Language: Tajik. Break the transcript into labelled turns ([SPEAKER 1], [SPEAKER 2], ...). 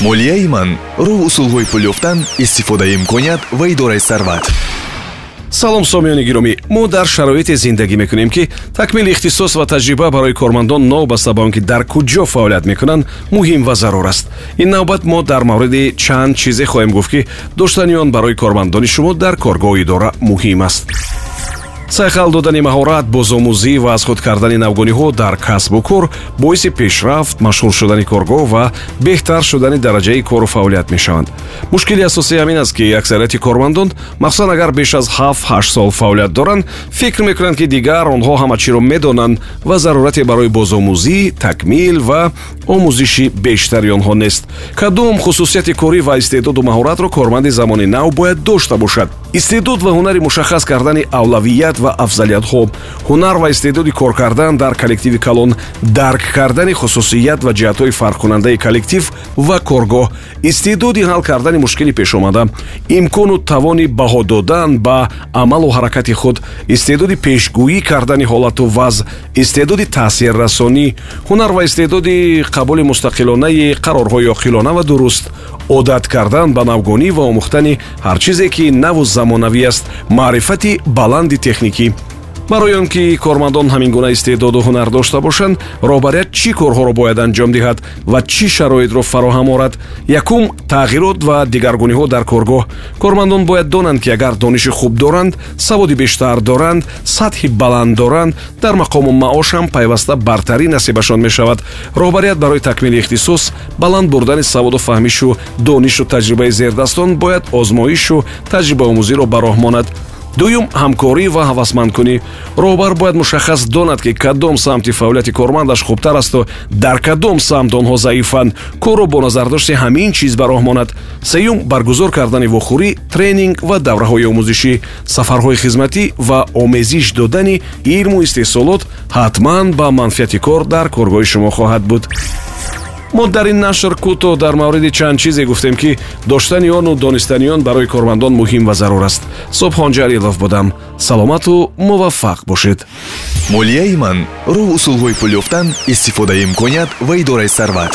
[SPEAKER 1] молияи ман роҳ усулҳои пул ёфтан истифодаи имконият ва идораи сарват.
[SPEAKER 2] Салом сомиёни гиромӣ. Мо дар шароите зиндагӣ мекунем ки такмили ихтисос ва таҷриба барои кормандон новбаста ба он ки дар куҷо фаъолият мекунанд муҳим ва зарур аст. Ин навбат мо дар мавриди чанд чизе хоҳем гуфт ки доштани он барои кормандони шумо дар коргоҳу идора муҳим аст сайхал додани маҳорат бозомӯзӣ ва аз худ кардани навгониҳо дар касбу кор боиси пешрафт машҳур шудани коргоҳ ва беҳтар шудани дараҷаи кору фаъолият мешаванд. Мушкили асосӣ ҳамин аст ки аксарияти кормандон махсусан агар беш аз ҳафт-ҳашт сол фаъолият доранд фикр мекунанд ки дигар онҳо ҳама чиро медонанд ва зарурате барои бозомӯзӣ такмил ва омӯзиши бештари онҳо нест. Кадом хусусияти корӣ ва истеъдоду маҳоратро корманди замони нав бояд дошта бошад. Истеъдод ва ҳунари мушаххас кардани авлавият ва афзалиятҳо. Ҳунар ва истеъдоди кор кардан дар коллективи калон дарк кардани хусусият ва ҷиҳатҳои фарқкунандаи коллектив ва коргоҳ. Истеъдоди ҳал кардани мушкили пешомада имкону тавони баҳо додан ба амалу ҳаракати худ. Истеъдоди пешгӯӣ кардани ҳолату ваз истеъдоди таъсиррасонӣ. Ҳунар ва истеъдоди қабули мустақилонаи қарорҳои оқилона ва дуруст. Одат кардан ба навгонӣ ва омӯхтани ҳар чизе ки наву замонавӣ аст. Маърифати баланди техникӣ барои он ки кормандон ҳамин гуна истеъдоду ҳунар дошта бошанд роҳбарият чӣ корҳоро бояд анҷом диҳад ва чӣ шароитро фароҳам орад якум тағйирот ва дигаргуниҳо дар коргоҳ. Кормандон бояд донанд ки агар дониши хуб доранд саводи бештар доранд сатҳи баланд доранд дар мақому маошам пайваста бартарӣ насибашон мешавад. Роҳбарият барои такмили ихтисос баланд бурдани саводу фаҳмишу донишу таҷрибаи зердастон бояд озмоишу таҷрибаомӯзиро ба роҳ монад дуюм ҳамкорӣ ва ҳавасмандкунӣ. Роҳбар бояд мушаххас донад ки кадом самти фаъолияти кормандаш хубтар асту. Дар кадом самт онҳо заифанд. Корро бо назардошти ҳамин чиз ба роҳ монад. Сеюм баргузор кардани вохӯрӣ тренинг ва давраҳои омӯзишӣ. Сафарҳои хизматӣ ва омезиш додани илму истеҳсолот ҳатман ба манфиати кор дар коргоҳи шумо хоҳад буд мо дар ин нашр кӯтоҳ дар мавриди чанд чизе гуфтем ки доштани ону донистани он барои кормандон муҳим ва зарур аст. Собҳон ҷалилов будам саломату муваффақ бошед.
[SPEAKER 1] Молияи ман роҳ усулҳои пул ёфтан истифодаи имконият ва идораи сарват